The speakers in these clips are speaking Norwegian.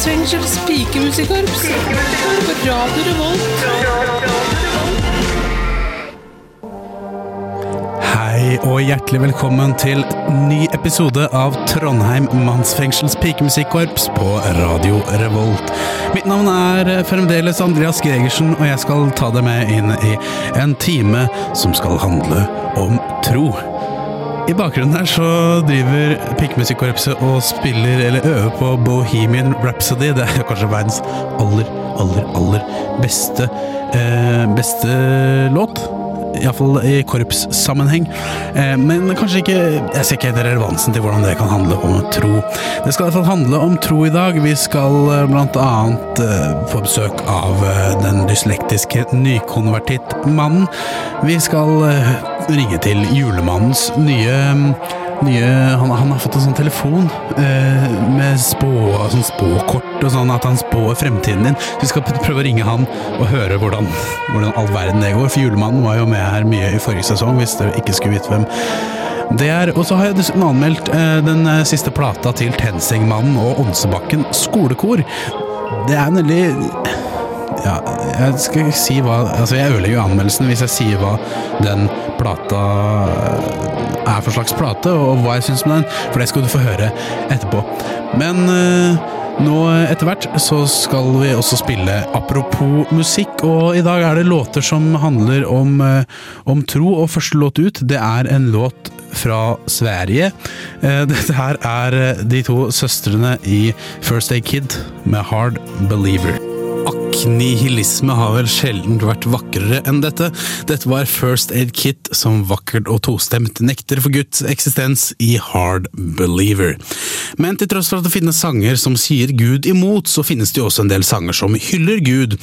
Mansfengsels pikemusikkorps. På Radio Revolt. Hei og hjertelig velkommen til ny episode av Trondheim Mannsfengsels pikemusikkorps på Radio Revolt. Mitt navn er fremdeles Andreas Gregersen, og jeg skal ta deg med inn i en time som skal handle om tro. I bakgrunnen her så driver Pikemusikkorpset og spiller eller øver på Bohemian Rhapsody. Det er kanskje verdens aller, aller, aller beste, eh, beste låt. Iallfall i korpssammenheng. Eh, men kanskje ikke Jeg ser ikke helt relevansen til hvordan det kan handle om tro. Det skal i hvert fall handle om tro i dag. Vi skal bl.a. blant annet eh, få besøk av eh, den dyslektiske nykonvertittmannen. Vi skal eh, ringe til julemannens nye nye, han, han har fått en sånn telefon eh, med spå, sånn spåkort og sånn, at han spår fremtiden din. Så vi skal prøve å ringe han og høre hvordan, hvordan all verden det går. For julemannen var jo med her mye i forrige sesong, hvis dere ikke skulle vite hvem det er. Og så har jeg dessuten anmeldt eh, den eh, siste plata til Tensingmannen og Ånsebakken skolekor. Det er en veldig ja, jeg skal si hva Altså, jeg ødelegger jo anmeldelsen hvis jeg sier hva den plata er for slags plate, og hva jeg syns om den, for det skal du få høre etterpå. Men eh, nå etter hvert så skal vi også spille apropos musikk, og i dag er det låter som handler om, eh, om tro, og første låt ut, det er en låt fra Sverige. Eh, Dette her er eh, de to søstrene i First Aid Kid med Hard Believer. Nihilisme har vel sjelden vært vakrere enn dette. Dette var First Aid Kit som vakkert og tostemt nekter for Guds eksistens i Hard Believer. Men til tross for at det finnes sanger som sier Gud imot, så finnes det jo også en del sanger som hyller Gud.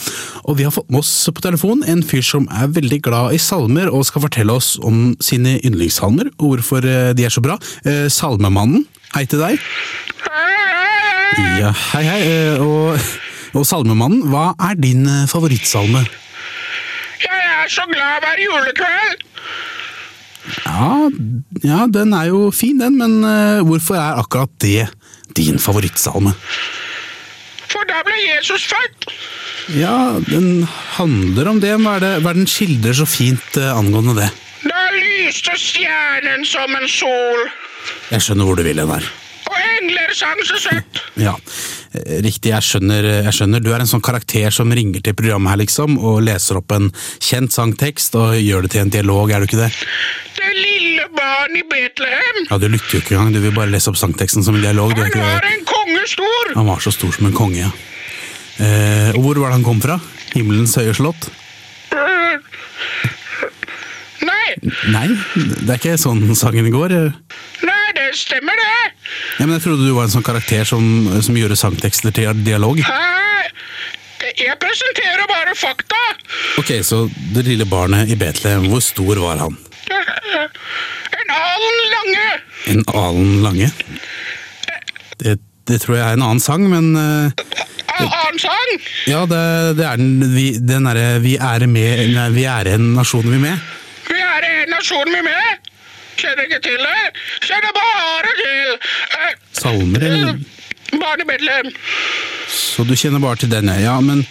Og vi har fått med oss på telefon en fyr som er veldig glad i salmer og skal fortelle oss om sine yndlingssalmer og hvorfor eh, de er så bra. Eh, Salmemannen, hei til deg. Ja, hei hei. eh, Og, og Salmemannen, hva er din eh, favorittsalme? Jeg er så glad hver julekveld. Ja, ja, den er jo fin den, men eh, hvorfor er akkurat det din favorittsalme? For da ble Jesus født. Ja, den handler om det. Hva er det, hva er den skildrer så fint eh, angående det? Da lyste stjernen som en sol. Jeg skjønner hvor du vil hen her. Engler så søtt. Ja, eh, riktig, jeg skjønner, jeg skjønner. Du er en sånn karakter som ringer til programmet her, liksom, og leser opp en kjent sangtekst og gjør det til en dialog, er du ikke det? Det lille barn i Betlehem. Ja, du lytter jo ikke engang, du vil bare lese opp sangteksten som en dialog. Du Han var en konge stor. Han var så stor som en konge, ja. Eh, og hvor var det han kom fra? Himmelens høye slott? Nei, Nei, det er ikke sånn sangen går. nei, stemmer det. Ja, men jeg trodde du var en sånn karakter som, som gjorde sangtekster til dialog. Hæ? Jeg presenterer bare fakta. Ok, så det lille barnet i Betlehem, hvor stor var han? En alen lange. En alen lange? Det, det tror jeg er en annen sang, men en Annen sang. Ja, det, det er den, vi, den derre vi, er med, nei, vi er en nasjon vi med. Vi er en nasjon vi med. Kjenner ikke til det. Kjenner bare til eh, Salmer, eller? Barn i Betlehem. Så du kjenner bare til den, ja. Men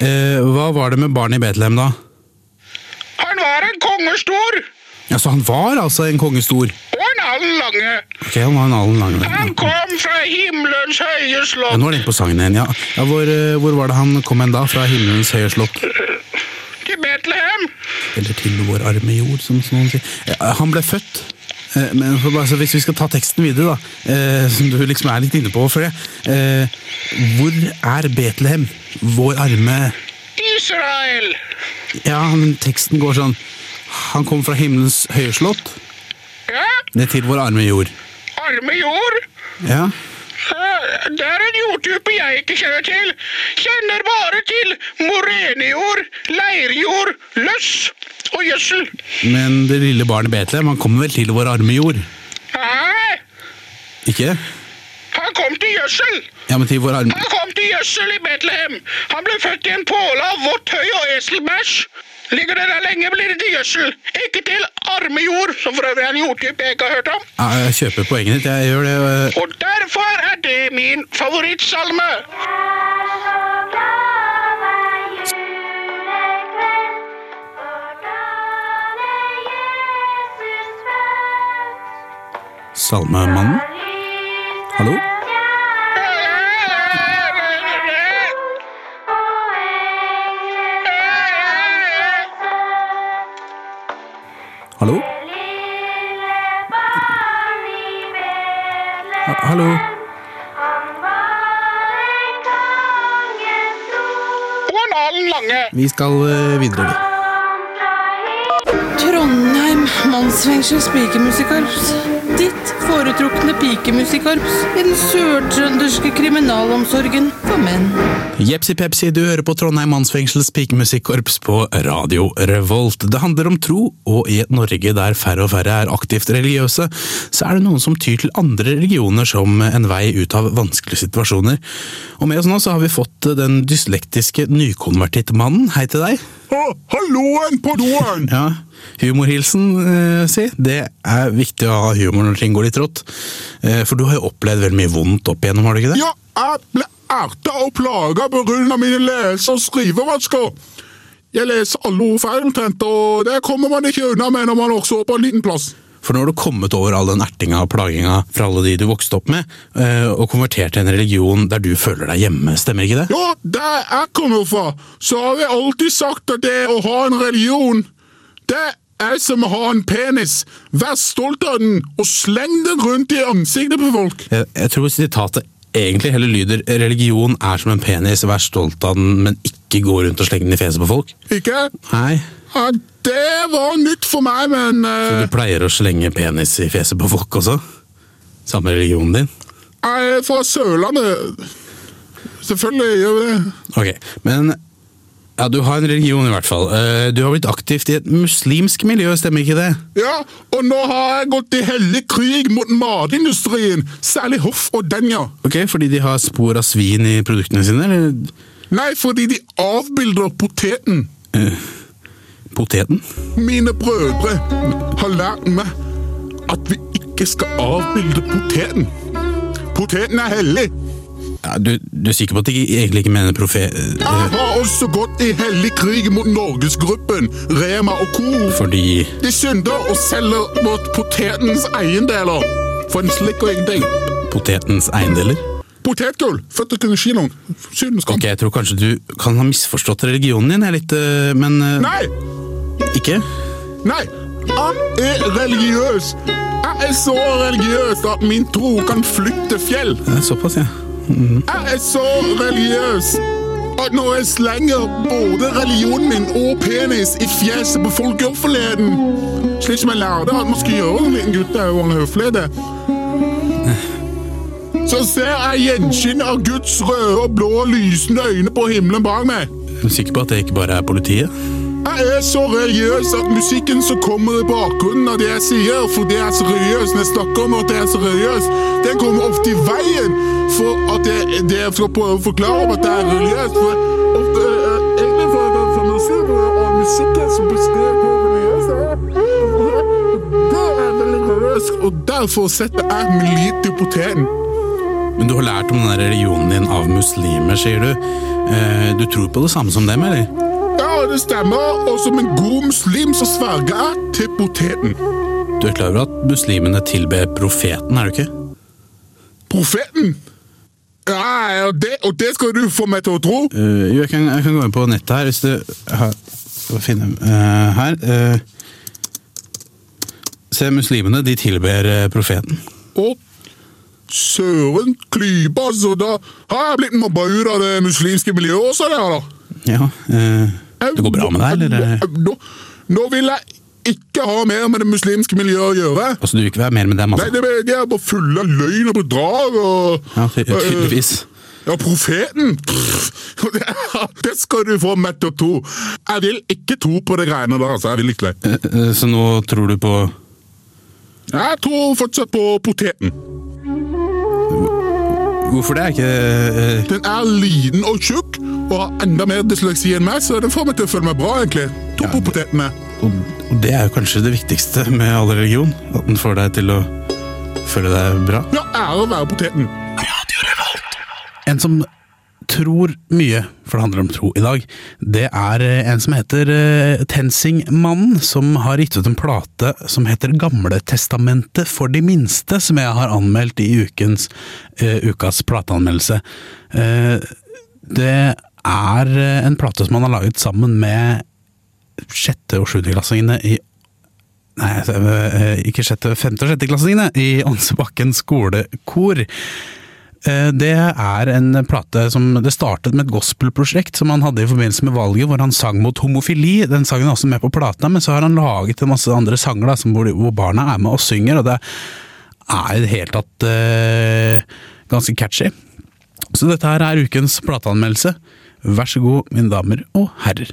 eh, hva var det med barnet i Betlehem, da? Han var en kongestor! Ja, Så han var altså en kongestor? Og en alen lange. Ok, han var en alen lange. Han kom fra himmelens høye Ja, nå er det inne på sangen igjen, ja. ja hvor, eh, hvor var det han kom hen da? Fra himmelens høye slott? Til Betlehem. Eller til vår arme jord, som noen sier. Han ble født. Eh, Men bare, hvis vi skal ta teksten videre, da, eh, som du liksom er litt inne på, for det, eh, hvor er Betlehem? Vår arme Israel. Ja, men teksten går sånn Han kom fra himmelens høye slott, Ja, ned til vår arme jord. arme jord. Ja, Eh, Det er en jordtype jeg ikke kjenner til. Kjenner bare til morenejord, leirjord, løss og gjødsel. Men det lille barnet Betlehem, han kommer vel til vår arme jord? Nei, Ikke? han kom til gjødsel. Ja, men til vår arme Han kom til gjødsel i Betlehem. Han ble født i en påle av vått høy og eselbæsj. Ligger det der lenge, blir det til gjødsel. Ikke til arme jord, som for øvrig er en jordtype jeg ikke har hørt om. Ja, jeg kjøper poenget ditt, jeg gjør det. Og, Og derfor er det min favorittsalme. Salmemannen? Hallo? Ha hallo? Vi skal øh, videre, vi. Mannsfengsels pikemusikkorps. Ditt foretrukne pikemusikkorps i den sørtrønderske kriminalomsorgen for menn. Jepsi pepsi, du hører på Trondheim mannsfengsels pikemusikkorps på Radio Revolt. Det handler om tro, og i et Norge der færre og færre er aktivt religiøse, så er det noen som tyr til andre religioner som en vei ut av vanskelige situasjoner. Og med oss nå så har vi fått den dyslektiske nykonvertittmannen. Hei til deg. Ha, halloen på doen! Ja, humorhilsen, eh, si. Det er viktig å ha humor når ting går litt rått. Eh, for du har jo opplevd veldig mye vondt opp igjennom, har du ikke det? Ja, jeg ble erta og plaga av mine lese- og skrivevansker. Jeg leser alle ord feil omtrent, og det kommer man ikke unna med når man også er på en liten plass. For nå har du kommet over all den ertinga og plaginga fra alle de du vokste opp med, eh, og konvertert til en religion der du føler deg hjemme, stemmer ikke det? Ja, der jeg kommer fra, så har vi alltid sagt at det å ha en religion, det er som å ha en penis. Vær stolt av den, og sleng den rundt i ansiktet på folk. Jeg, jeg tror sitatet egentlig heller lyder 'religion er som en penis, vær stolt av den, men ikke gå rundt og slenge den i fjeset på folk'. Ikke? Nei, Ja, det var nytt for meg, men Så du pleier å slenge penis i fjeset på folk også? Samme religionen din? jeg er fra Sørlandet. Selvfølgelig gjør vi det. Ok, men ja, du har en religion i hvert fall. Eh, Du har blitt aktivt i et muslimsk miljø, stemmer ikke det? Ja, og nå har jeg gått i hellig krig mot matindustrien, særlig Hoff og Denja. Ok, Fordi de har spor av svin i produktene sine, eller Nei, fordi de avbilder poteten. poteten? Mine brødre har lært meg at vi ikke skal avbilde poteten. Poteten er hellig. Ja, du, du er sikker på at de egentlig ikke mener profe... Jeg har også gått i hellig krig mot Norgesgruppen, Rema og Co. Fordi De synder og selger mot potetens eiendeler for en slikk og ingenting. potetens eiendeler? Potetgull, 40 kroner kinoen. Syvende skam. Ok, jeg tror kanskje du kan ha misforstått religionen din, jeg litt, øh, men øh, Nei! ikke? Nei! Jeg er religiøs. Jeg er så religiøs at min tro kan flytte fjell. Såpass, ja. Jeg er så religiøs at når jeg slenger både religionen min og penis i fjeset på folk i offentligheten, slik som jeg lærte at man skal gjøre en liten gutt, det er en høflede så ser jeg gjenskinn av Guds røde og blå lysende øyne på himmelen bak meg. Er du sikker på at det ikke bare er politiet? Jeg er så religiøs at musikken som kommer i bakgrunnen av det jeg sier, for det er så religiøs når jeg snakker om at det er så religiøs, den kommer ofte i veien for at jeg, det jeg skal prøve å forklare om at det er religiøst. For ofte, er egentlig for jeg fantaserer av musikken som beskriver hvor religiøs jeg er. Det er veldig religiøs, og derfor setter jeg min lit til poteten. Men du har lært om denne religionen din av muslimer, sier du. Eh, du tror på det samme som dem, eller? Ja, det stemmer, og som en god muslim så sverger jeg til poteten. Du er klar over at muslimene tilber profeten, er du ikke? Profeten? Ja, og det, og det skal du få meg til å tro? Uh, jo, jeg kan, jeg kan gå inn på nettet her, hvis du har finne uh, her. Uh, se, muslimene de tilber eh, profeten. Å, søren klype, altså. Da har jeg blitt mobba ut av det muslimske miljøet også, der, da. Ja, eh, det går bra med deg, eller? Nå, nå vil jeg ikke ha mer med det muslimske miljøet å gjøre. Altså, du vil ikke være mer med dem, Nei, altså? det, De er bare fulle av løgn og bedrag og Ja, ty tydeligvis. Ja, profeten! Det, skal du få meg til å tro. Jeg vil ikke tro på det greiene der, altså. Jeg vil ikke det. Eh, eh, så nå tror du på Jeg tror fortsatt på poteten. Hvorfor det? Er ikke eh, Den er liten og tjukk, og har enda mer dysleksi enn meg, så det får meg til å føle meg bra, egentlig. To på potetene. Og og det er jo kanskje det viktigste med all religion. At den får deg til å føle deg bra. Ja, ære være poteten. En som tror mye, for det handler om tro i dag, det er eh, en som heter eh, Tensing-mannen, som har gitt ut en plate som heter Gamletestamentet for de minste, som jeg har anmeldt i ukens, uh, ukas plateanmeldelse. Uh, det er en plate som han har laget sammen med sjette- og sjuendeklassingene i Nei, eh, ikke sjette, femte- og sjetteklassingene i Ånsebakken skolekor. Eh, Det er en plate som Det startet med et gospelprosjekt som han hadde i forbindelse med valget, hvor han sang mot homofili. Den sangen er også med på plata, men så har han laget en masse andre sanger da, hvor barna er med og synger, og det er i det hele tatt uh, ganske catchy. Så dette her er ukens plateanmeldelse. Vær så god, mine damer og herrer.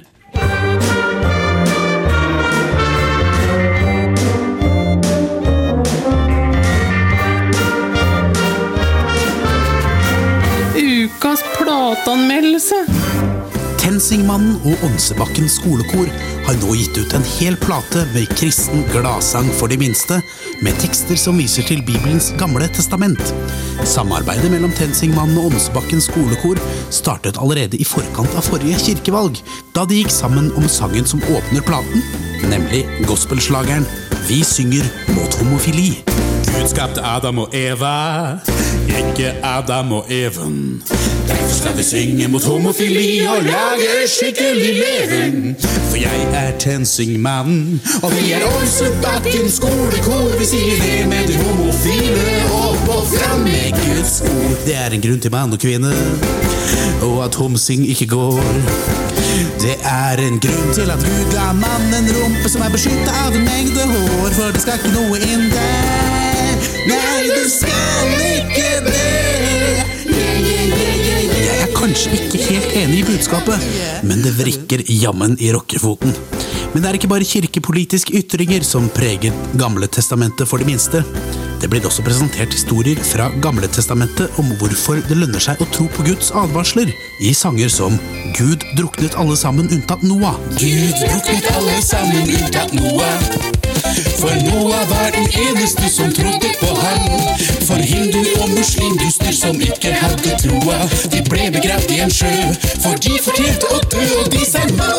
Tensingmannen og Onsebakken skolekor har nå gitt ut en hel plate med kristen gladsang for de minste, med tekster som viser til Bibelens gamle testament. Samarbeidet mellom Tensingmannen og Onsebakken skolekor startet allerede i forkant av forrige kirkevalg, da de gikk sammen om sangen som åpner platen, nemlig gospelslageren Vi synger mot homofili. Gud skapte Adam og Eva, ikke Adam og Even. Derfor skal vi synge mot homofili og lage skikkelig leven. For jeg er Tensingmannen, og vi er Ålsebakken skolekor. Vi sier det med de homofile, opp og fram med Guds ord. Det er en grunn til mann og kvinne, og at homsing ikke går. Det er en grunn til at Gud ga mannen rumpe som er beskytta av en mengde hår, for det skal ikke noe inn der. Nei, du skal ikke det. Jeg er kanskje ikke helt enig i budskapet, men det vrikker jammen i rockefoten. Men det er ikke bare kirkepolitiske ytringer som preger Gamle testamentet for de minste. Det blir også presentert historier fra Gamle testamentet om hvorfor det lønner seg å tro på Guds advarsler, i sanger som Gud druknet alle sammen unntatt Noah. Gud druknet alle sammen unntatt Noah. For Noah var den eneste som trodde på han. For hindu og muslimduster som ikke hadde troa, de ble begravd i en sjø, for de fortjente å dø, og de sa no.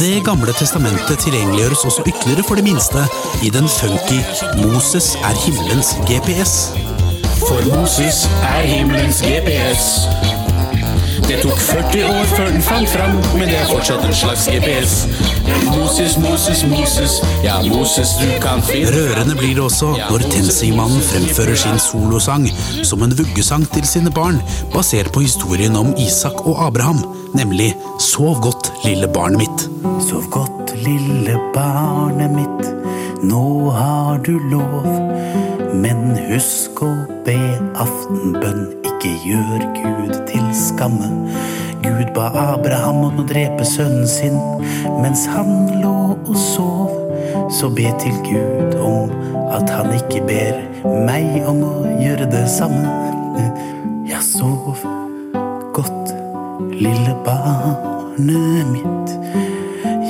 Det gamle testamentet tilgjengeliggjøres også ytterligere for de minste i den funky Moses er himmelens GPS. For Moses er himmelens GPS. Det tok 40 år før den fant fram, men det er fortsatt en slags GPS. Moses, Moses, Moses, ja, Moses, du kan finne Rørende blir det også når Tensingmannen fremfører sin solosang som en vuggesang til sine barn, basert på historien om Isak og Abraham, nemlig Sov godt, lille barnet mitt. Sov godt, lille barnet mitt, nå har du lov. Men husk å be aftenbønn, ikke gjør Gud til skamme. Gud ba Abraham om å drepe sønnen sin mens han lå og sov. Så be til Gud om at han ikke ber meg om å gjøre det samme. Ja, sov godt, lille barnet mitt.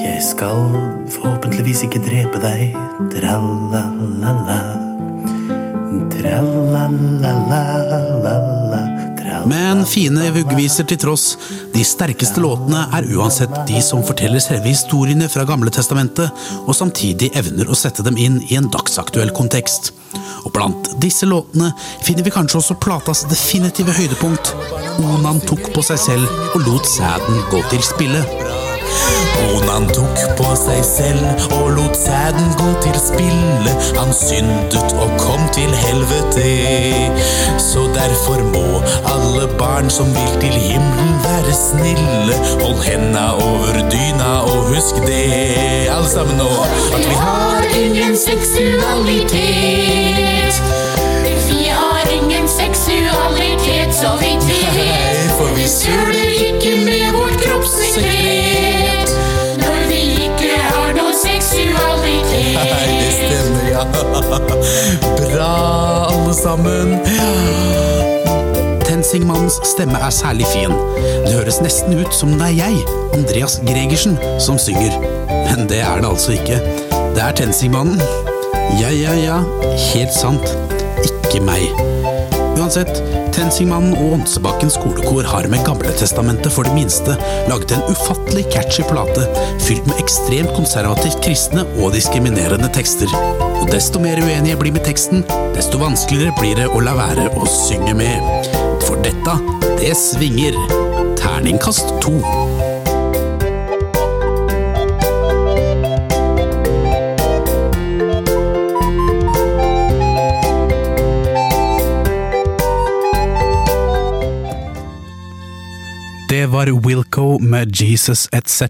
Jeg skal forhåpentligvis ikke drepe deg. Tralala. Tralala. Men fine vuggeviser til tross, de sterkeste låtene er uansett de som forteller selve historiene fra Gamle testamentet, og samtidig evner å sette dem inn i en dagsaktuell kontekst. Og blant disse låtene finner vi kanskje også platas definitive høydepunkt. Onan tok på seg selv og lot sæden gå til spille. Onan tok på seg selv og lot sæden gå til spille. Han syndet og kom til helvete. Så derfor må alle barn som vil til himmelen være snille. Hold henda over dyna og husk det, alle sammen nå, at vi har ingen seksualitet. Vi har ingen seksualitet, så vidt vi vet. For vi Søler ikke med vårt kroppssekret Nei, det stemmer, ja. Bra, alle sammen. Tensingmannens stemme er særlig fin. Det høres nesten ut som det er jeg, Andreas Gregersen, som synger. Men det er det altså ikke. Det er Tensingmannen. Ja, ja, ja, helt sant. Ikke meg. Uansett, Tensingmannen og Onsebakken skolekor har med Gamletestamentet for det minste laget en ufattelig catchy plate fylt med ekstremt konservativt kristne og diskriminerende tekster. Og desto mer uenig jeg blir med teksten, desto vanskeligere blir det å la være å synge med. For dette, det svinger. Terningkast to. Var Wilco med Jesus etc.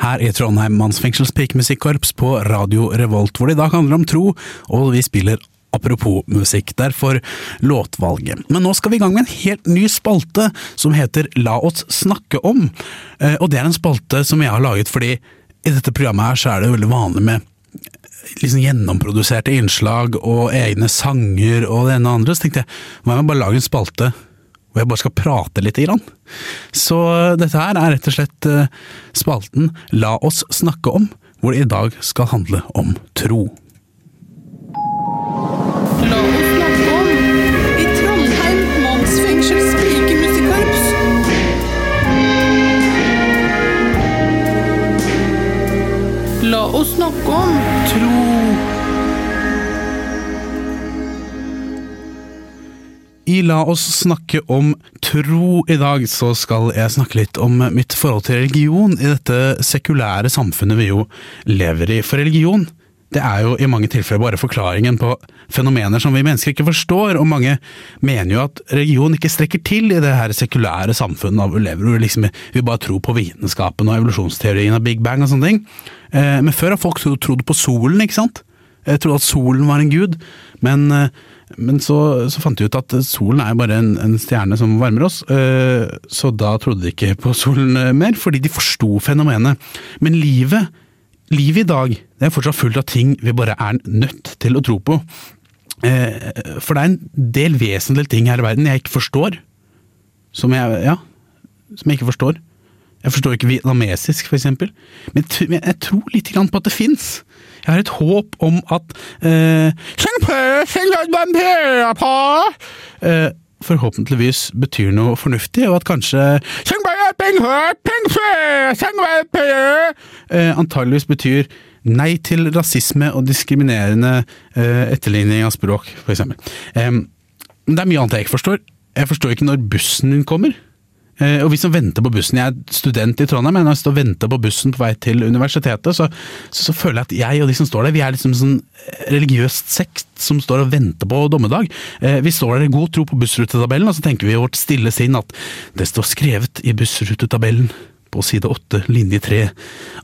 her i Trondheim Mannsfengsels pikemusikkorps på Radio Revolt, hvor det i dag handler om tro, og vi spiller Apropos musikk, derfor låtvalget. Men nå skal vi i gang med en helt ny spalte som heter La oss snakke om. Eh, Og det er en spalte som jeg har laget fordi i dette programmet her så er det veldig vanlig med liksom gjennomproduserte innslag og egne sanger og det ene og andre, så tenkte jeg hva om jeg bare lager en spalte hvor jeg bare skal prate litt. Grann. Så dette her er rett og slett eh, spalten La oss snakke om, hvor det i dag skal handle om tro. La oss snakke om i Trondheim mannsfengsels pikemusikkorps. La oss snakke om I La oss snakke om tro i dag, så skal jeg snakke litt om mitt forhold til religion i dette sekulære samfunnet vi jo lever i. For religion, det er jo i mange tilfeller bare forklaringen på fenomener som vi mennesker ikke forstår, og mange mener jo at religion ikke strekker til i det her sekulære samfunnet vi lever i, liksom vi bare tror på vitenskapen og evolusjonsteorien av Big Bang og sånne ting. Eh, Men før har folk tro- trodd på solen, ikke sant? Jeg trodde at solen var en gud, men, eh, men så, så fant de ut at solen er bare en, en stjerne som varmer oss, eh, så da trodde de ikke på solen eh, mer, fordi de forsto fenomenet. Men livet, livet i dag, det er fortsatt fullt av ting vi bare er nødt til å tro på. For det er en del vesentlige ting her i verden jeg ikke forstår, som jeg, ja, som jeg ikke forstår. Jeg forstår ikke vietnamesisk, eksempel. Men jeg, tror litt på at det fins. Jeg har et håp om at eh, eh, Forhåpentligvis betyr noe fornuftig, og at kanskje eh, antageligvis betyr nei til rasisme og diskriminerende eh, etterligning av språk, for eksempel. Det er mye annet jeg ikke forstår. Jeg forstår ikke når bussen min kommer. Eh, og vi som venter på bussen, Jeg er student i Trondheim, men når jeg står og venter på bussen på vei til universitetet, så, så, så føler jeg at jeg og de som står der, vi er liksom sånn religiøst sekt som står og venter på dommedag. Eh, vi står der i god tro på bussrutetabellen, og så tenker vi i vårt stille sinn at det står skrevet i bussrutetabellen på side 8, linje 3,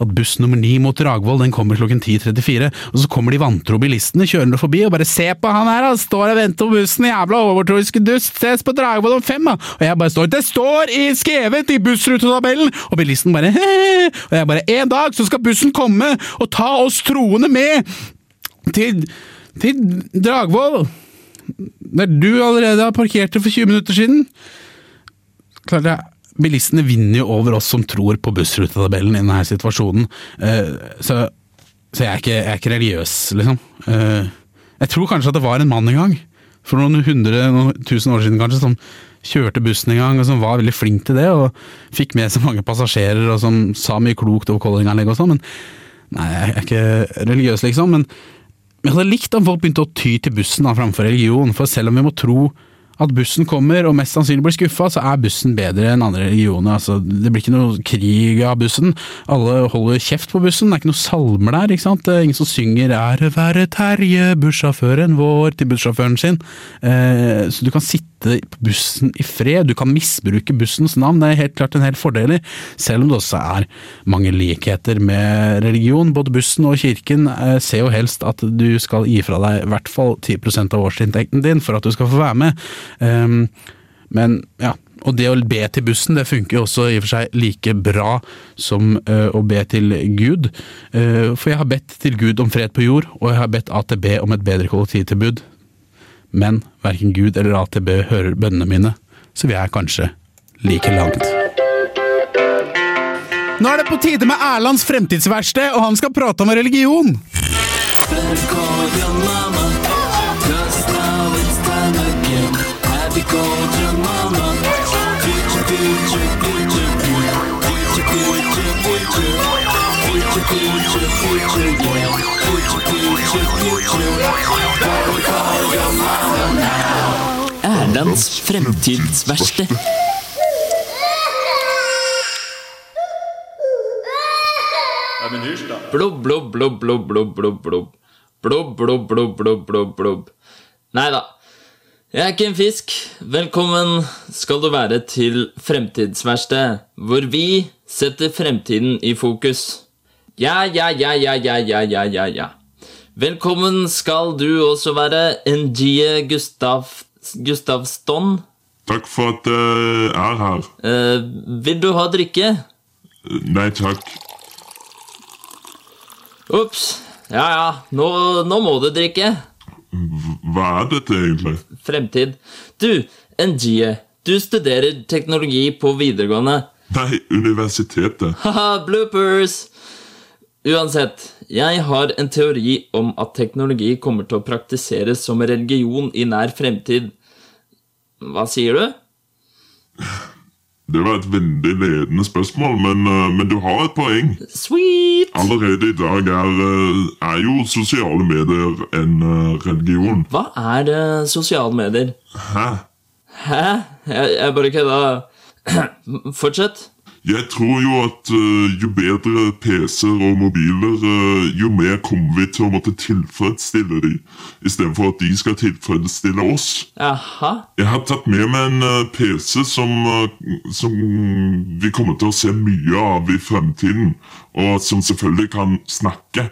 at buss nummer 9 mot Dragvoll den kommer klokken 10.34, og så kommer de vantro bilistene kjørende forbi og bare se på han her, han står og venter på bussen, jævla overtroiske dust, ses på Dragvoll om fem, da! Og jeg bare står, det står i skrevet i bussrutetabellen! Og bilisten bare 'he', og jeg bare, en dag så skal bussen komme og ta oss troende med til, til Dragvoll! Der du allerede har parkert det for 20 minutter siden. Klart jeg Bilistene vinner jo over oss som tror på bussrutetabellen i denne situasjonen. Eh, så, så jeg, er ikke, jeg er ikke religiøs, liksom. Eh, jeg tror kanskje at det var en mann en gang, for noen hundre, noen tusen år siden kanskje, som kjørte bussen en gang, og som var veldig flink til det, og fikk med seg mange passasjerer, og som sa mye klokt over Koldinganlegg og sånn, men nei, jeg er ikke religiøs, liksom. Men jeg hadde likt om folk begynte å ty til bussen da, framfor religion, for selv om vi må tro at bussen kommer og mest sannsynlig blir skuffa, så er bussen bedre enn andre regioner. Altså, det blir ikke noe krig av bussen. Alle holder kjeft på bussen. Det er ikke noe salmer der. ikke sant? Ingen som synger 'Ære være Terje, bussjåføren vår' til bussjåføren sin. Eh, så du kan sitte på bussen i fred. Du kan misbruke bussens navn. Det er helt klart en hel fordel, selv om det også er mange likheter med religion. Både bussen og kirken eh, ser jo helst at du skal gi fra deg i hvert fall 10 av årsinntekten din for at du skal få være med. Um, men ja, og det å be til bussen det funker jo også i og for seg like bra som eh, å be til Gud. Eh, for jeg har bedt til Gud om fred på jord, og jeg har bedt AtB om et bedre kollektivtilbud. Men verken Gud eller AtB hører bønnene mine, så vi er kanskje like langt. Nå er det på tide med Erlands fremtidsverksted, og han skal prate om religion. Erlands fremtidsverste Blubb, blubb, blubb, blubb, blubb, blubb. Blubb, blubb, blubb, blubb, blubb, blubb. Nei da. Jeg er ikke en fisk. Velkommen skal du være til Fremtidsverksted, hvor vi setter fremtiden i fokus. Ja, ja, ja, ja, ja, ja, ja, ja. ja. Velkommen skal du også være, NG Gustav, Gustavston. Takk for at jeg er her. Eh, vil du ha drikke? Nei takk. Ops. Ja, ja. Nå, nå må du drikke. Hva er dette egentlig? Fremtid. Du, NG, du studerer teknologi på videregående. Nei, universitetet. Haha, bloopers! Uansett, jeg har en teori om at teknologi kommer til å praktiseres som religion i nær fremtid. Hva sier du? Det var et veldig ledende spørsmål, men, eh, men du har et poeng. Sweet! Allerede i dag er, eh, er jo sosiale medier en eh, religion. Hva er det, sosiale medier? Hæ? Hæ? Jeg, jeg bare kødda. Fortsett. Jeg tror jo at uh, jo bedre PC-er og mobiler, uh, jo mer kommer vi til å måtte tilfredsstille dem, istedenfor at de skal tilfredsstille oss. Aha. Jeg har tatt med meg en uh, PC som, eh, som vi kommer til å se mye av i fremtiden, og som selvfølgelig kan snakke.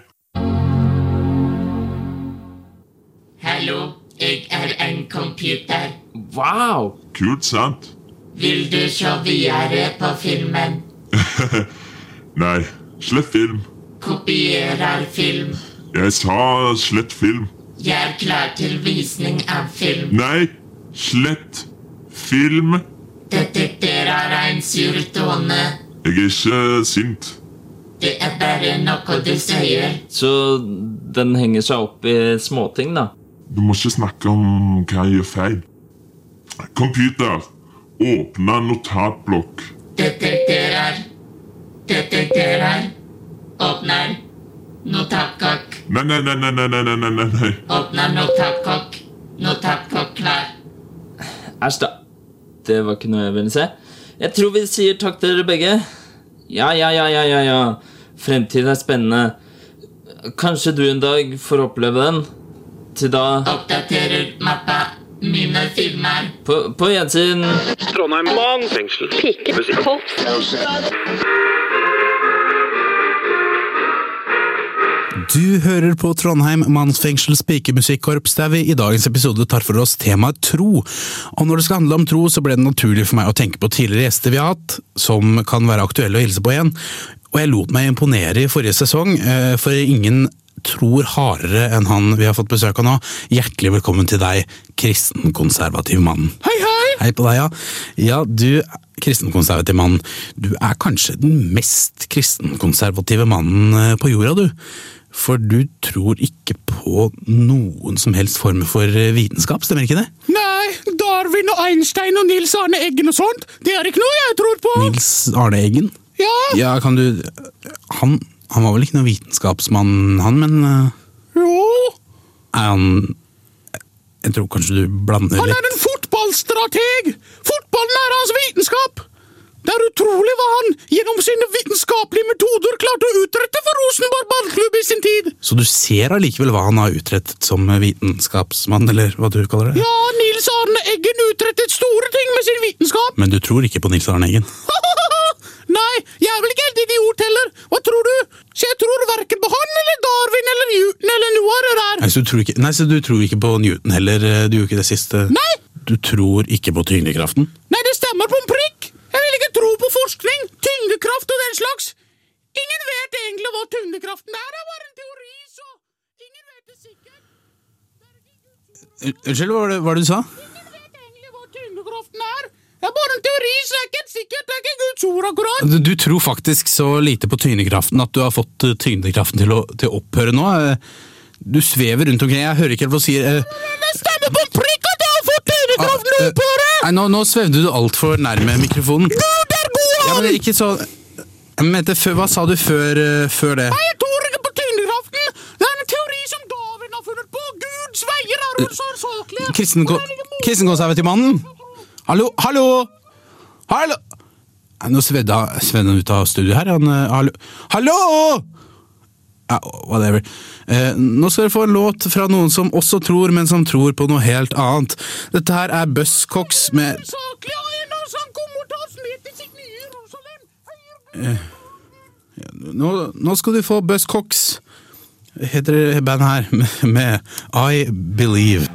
Hallo, jeg er en computer. Wow! Kult, sant? Vil du se videre på filmen? Nei, slett film. Kopierer film. Jeg sa slett film. Jeg er klar til visning av film. Nei, slett film. Detekter er en sur tone. Jeg er ikke sint. Det er bare noe du sier. Så den henger seg opp i småting, da? Du må ikke snakke om hva jeg gjør feil. Computer, Åpne notatblokk. Detekterer. Detekterer. Åpner. Notatkokk. Nei, nei, nei, nei, nei, nei, nei, nei. Åpner notatkokk. Notatkokk klar. Æsj, da. Det var ikke noe jeg ville se. Jeg tror vi sier takk til dere begge. Ja, ja, ja, ja, ja, ja. Fremtiden er spennende. Kanskje du en dag får oppleve den. Til da Oppdaterer mappa. Mine filmer. På, på gjensyn. Trondheim mannsfengsel. Du hører på Trondheim mannsfengsels pikemusikkorps, der vi i dagens episode tar for oss temaet tro. Og når det skal handle om tro, så ble det naturlig for meg å tenke på tidligere gjester vi har hatt, som kan være aktuelle å hilse på igjen. Og jeg lot meg imponere i forrige sesong, eh, for ingen tror hardere enn han vi har fått besøk av nå. Hjertelig velkommen til deg, kristenkonservativ mann. Hei, hei! Hei på deg, ja. Ja, du, kristenkonservativ mann, du er kanskje den mest kristenkonservative mannen eh, på jorda, du. For du tror ikke på noen som helst form for eh, vitenskap, stemmer ikke det? Nei, Darwin og Einstein og Nils Arne Eggen og sånt, det er ikke noe jeg tror på. Nils Arne Eggen? Ja, Ja, kan du Han, han var vel ikke noen vitenskapsmann, han, men eh, jo, er han Jeg tror kanskje du blander litt han er en fotballstrateg. Fotballen er hans vitenskap. Det er utrolig hva han gjennom sine vitenskapelige metoder klarte å utrette for Rosenborg ballklubb i sin tid. Så du ser allikevel hva han har utrettet som vitenskapsmann, eller hva du kaller det? Ja, Nils Arne Eggen utrettet store ting med sin vitenskap. Men du tror ikke på Nils Arne Eggen? Nei, jeg er vel ikke helt idiot heller. Hva tror du? Så jeg tror verken på han eller Darwin eller Newton eller noe av det der. Nei, så du tror ikke, nei, så du tror ikke på Newton heller? eh, Du gjorde ikke det siste? Nei, Du tror ikke på tyngdekraften? nei, det stemmer på en prikk. Jeg vil ikke tro på forskning, tyngdekraft og den slags. Ingen vet egentlig hva tyngdekraften er. Det er bare en teori, så ingen vet det sikkert. Unnskyld, hva var det, hva var det du sa? Ingen vet egentlig hva tyngdekraften er. Er bare en teori, så det er ikke sikkert. Det er ikke Guds ord, akkurat. Du, du tror faktisk så lite på tynekraften at du har fått tynekraften til å, til å opphøre nå? Eh, Du svever rundt omkring. Jeg hører ikke helt hva du sier. eh, Det stemmer på prikk at jeg har fått tynekraften Ah, eh, opp! Nei, nå, nå svevde du altfor nærme mikrofonen. Gud er god, Ja, men ikke så Jeg mente, Hva sa du før, eh, før det? Nei, jeg tror ikke på tynekraften! Det er en teori som David har funnet på. Guds veier er uforsaklige. Kristen, Kristenkonservativmannen? Hallo, hallo! Hallo! Nå svedde han ut av studio her. Han, eh, hallo! Hallo! Ja, whatever. Eh, nå skal dere få en låt fra noen som også tror, men som tror på noe helt annet. Dette her er Buzzcocks med Jerusalem. nå, nå skal du få Buzzcocks, heter det bandet her, med I Believe.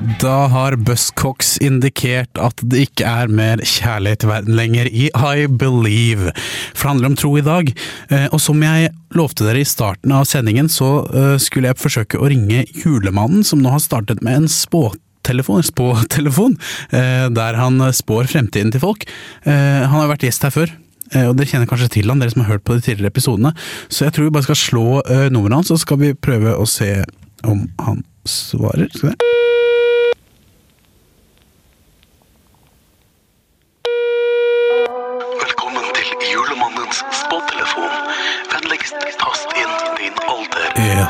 Da har Buzzcocks indikert at det ikke er mer kjærlighet i verden lenger i I Believe. For det handler om tro i dag. Eh, Og som jeg lovte dere i starten av sendingen, så eh, skulle jeg forsøke å ringe julemannen, som nå har startet med en spåtelefon, spåtelefon eh, der han spår fremtiden til folk. Han har vært gjest her før. Og Dere kjenner kanskje til han, dere som har hørt på de tidligere episodene. Så jeg tror vi bare skal slå nummeret hans, så skal vi prøve å se om han svarer. Skal vi?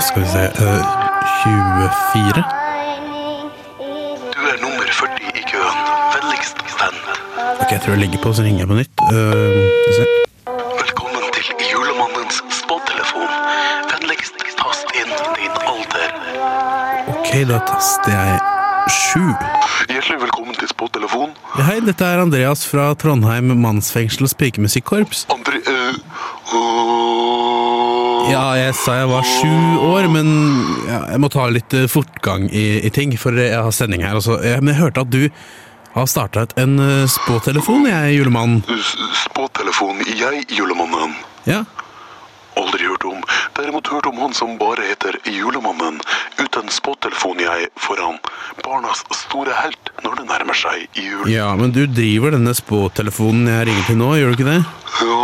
Skal vi se uh, 24? Du er nummer 40 i køen. Vennligst vent. Ok, jeg tror jeg legger på, så ringer jeg på nytt. Uh. Velkommen til julemannens spåtelefon. Vennligst tast inn din alder. Ok, da taster jeg sju. Hjertelig velkommen til spåtelefon. Hei, dette er Andreas fra Trondheim mannsfengsels pikemusikkorps. Andre Uh, øh, Ja, jeg sa jeg var sju år, men ja, jeg må ta litt eh, fortgang i, i ting, for jeg har sending her. Altså. Jeg, men jeg hørte at du har startet en eh, spåtelefon, jeg, julemann. Spåtelefon. Jeg, julemannen. Ja, Aldri hørt om. Derimot hørt om han som bare heter Julemannen. Uten spåtelefon jeg foran. Barnas store helt når det nærmer seg jul. ja, men du driver denne spåtelefonen jeg ringer til nå, gjør du ikke det? Ja,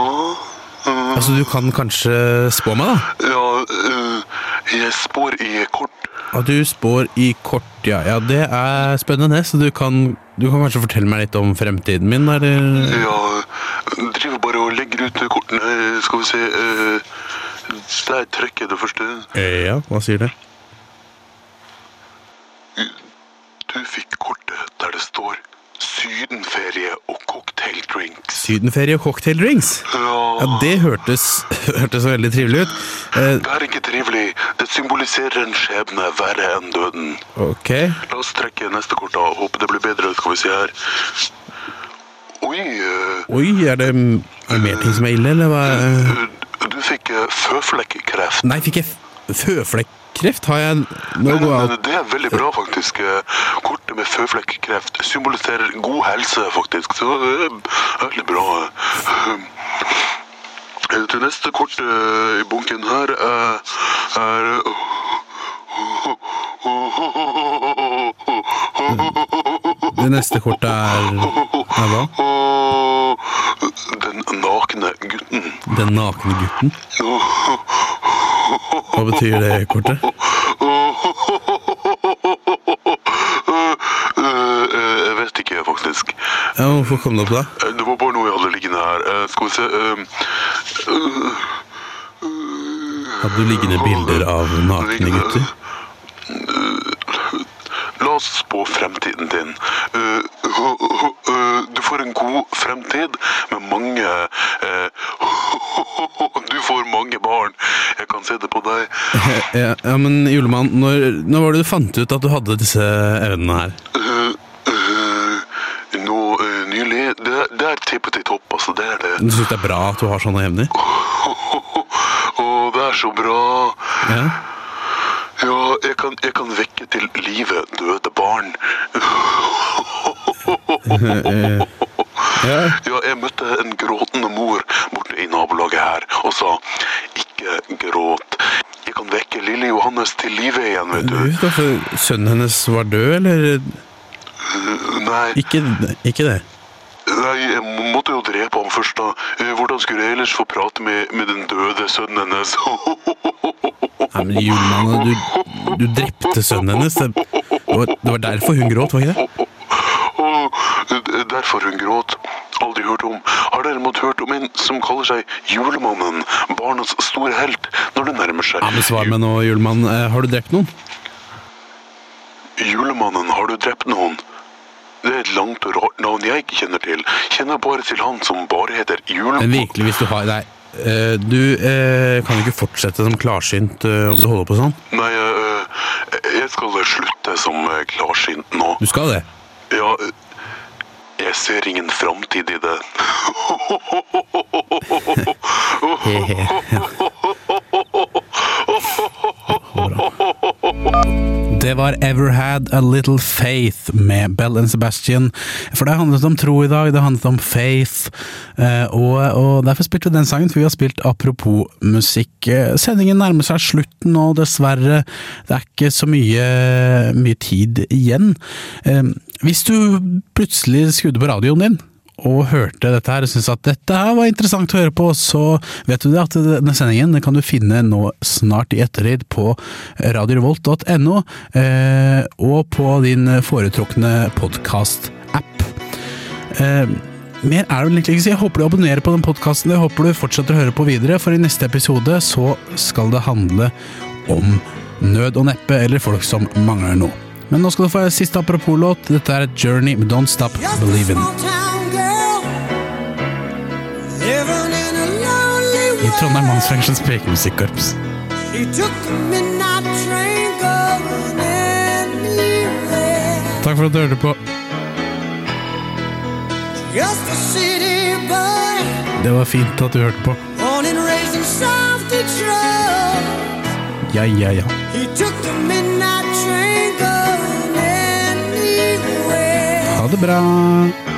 Altså, du kan kanskje spå meg, da? ja øh, jeg spår i kort. At du spår i kort, ja. Ja, det er spennende, så du kan, du kan kanskje fortelle meg litt om fremtiden min, eller? Ja, driver bare og legger ut kortene. Skal vi se øh, Der trekker jeg det første. Eh, Ja, hva sier det? Du fikk kortet der det står Sydenferie og cocktaildrinks. Sydenferie og cocktaildrinks? Ja, ja, det hørtes, hørtes veldig trivelig ut. Eh, Det er ikke trivelig. Det symboliserer en skjebne verre enn døden. ok. La oss trekke neste kort, da. Håper det blir bedre. Skal vi se her. Oi, øh, Oi, er det, er det mer ting som er ille, eller hva? Du, du fikk øh, føflekkreft. Nei, fikk jeg f- føflekkreft? Har jeg Nå går men det er veldig bra, faktisk. Eh, Kortet med føflekkreft symboliserer god helse, faktisk. Så det er veldig bra. Eh, Til neste kort eh, i bunken her eh, er Det neste kortet er, er hva? Den nakne gutten. Den nakne gutten? Hva betyr det kortet? Eh, Jeg vet ikke, faktisk. Ja, Hvorfor kom det opp da? Eh, Det var bare noe jeg hadde liggende her. Eh, Skal vi se Hadde du liggende bilder av nakne gutter? La oss spå fremtiden din. Du får en god fremtid med mange barn. Jeg kan se det på deg. Ja, ja men julemann, når, når var det du fant ut at du hadde disse evnene her? Uh, uh, Nå uh, nylig Det, er tippet i topp, altså. Det er det. Du syns det er bra at du har sånne evner? Å, det er så bra. Ja. Ja, jeg kan, jeg kan vekke til live døde barn. Ja. Ja, jeg møtte en gråtende mor borte i nabolaget her og sa ikke gråt. Jeg kan vekke lille Johannes til live igjen, vet du. Da, for sønnen hennes var død, eller? Nei, Ikke, ikke det. Nei, jeg måtte jo drepe ham først, da. Eh, Hvordan skulle jeg ellers få prate med, med den døde sønnen hennes? Nei, men julemann, du, du drepte sønnen hennes. Det, var, det var derfor hun gråt, var ikke det? Og derfor hun gråt. Aldri hørt om. Har derimot hørt om en som kaller seg Julemannen, barnas store helt, når det nærmer seg. Ja, men Svar meg nå, julemann. Eh, Har du drept noen? Julemannen, har du drept noen? Det er et langt og rart navn jeg ikke kjenner til. Kjenner bare til han som bare heter Men Julemannen. virkelig, hvis du har Nei. eh, Du eh, kan ikke fortsette som klarsynt om du holder på sånn. Nei, jeg skal slutte som klarsynt nå. Du skal det? Ja, eh, jeg ser ingen framtid i det. Det var Ever Had A Little Faith med Bell and Sebastian. For det handlet om tro i dag, det handlet om faith. eh, Og, og derfor spilte vi den sangen, for vi har spilt apropos musikk. Eh, Sendingen nærmer seg slutten nå, dessverre. Det er ikke så mye, mye tid igjen. Hvis du plutselig skrudde på radioen din, og hørte dette her og syntes at dette her var interessant å høre på, så vet du det at denne sendingen kan du finne nå snart i ettertid på radiorevolt.no eh, og på din foretrukne podkast-app. Eh, mer er det vel egentlig ikke å si. Jeg håper du abonnerer på den podkasten. Jeg håper du fortsetter å høre på videre, for i neste episode så skal det handle om nød og neppe, eller folk som mangler noe. Men nå skal du få siste apropos-låt. Dette er Journey med Don't Stop Believin'. I Trondheim mannsfengsels pekemusikkorps. Takk for at du hørte på. Det var fint at du hørte på. Ja, ja, ja. Det bra.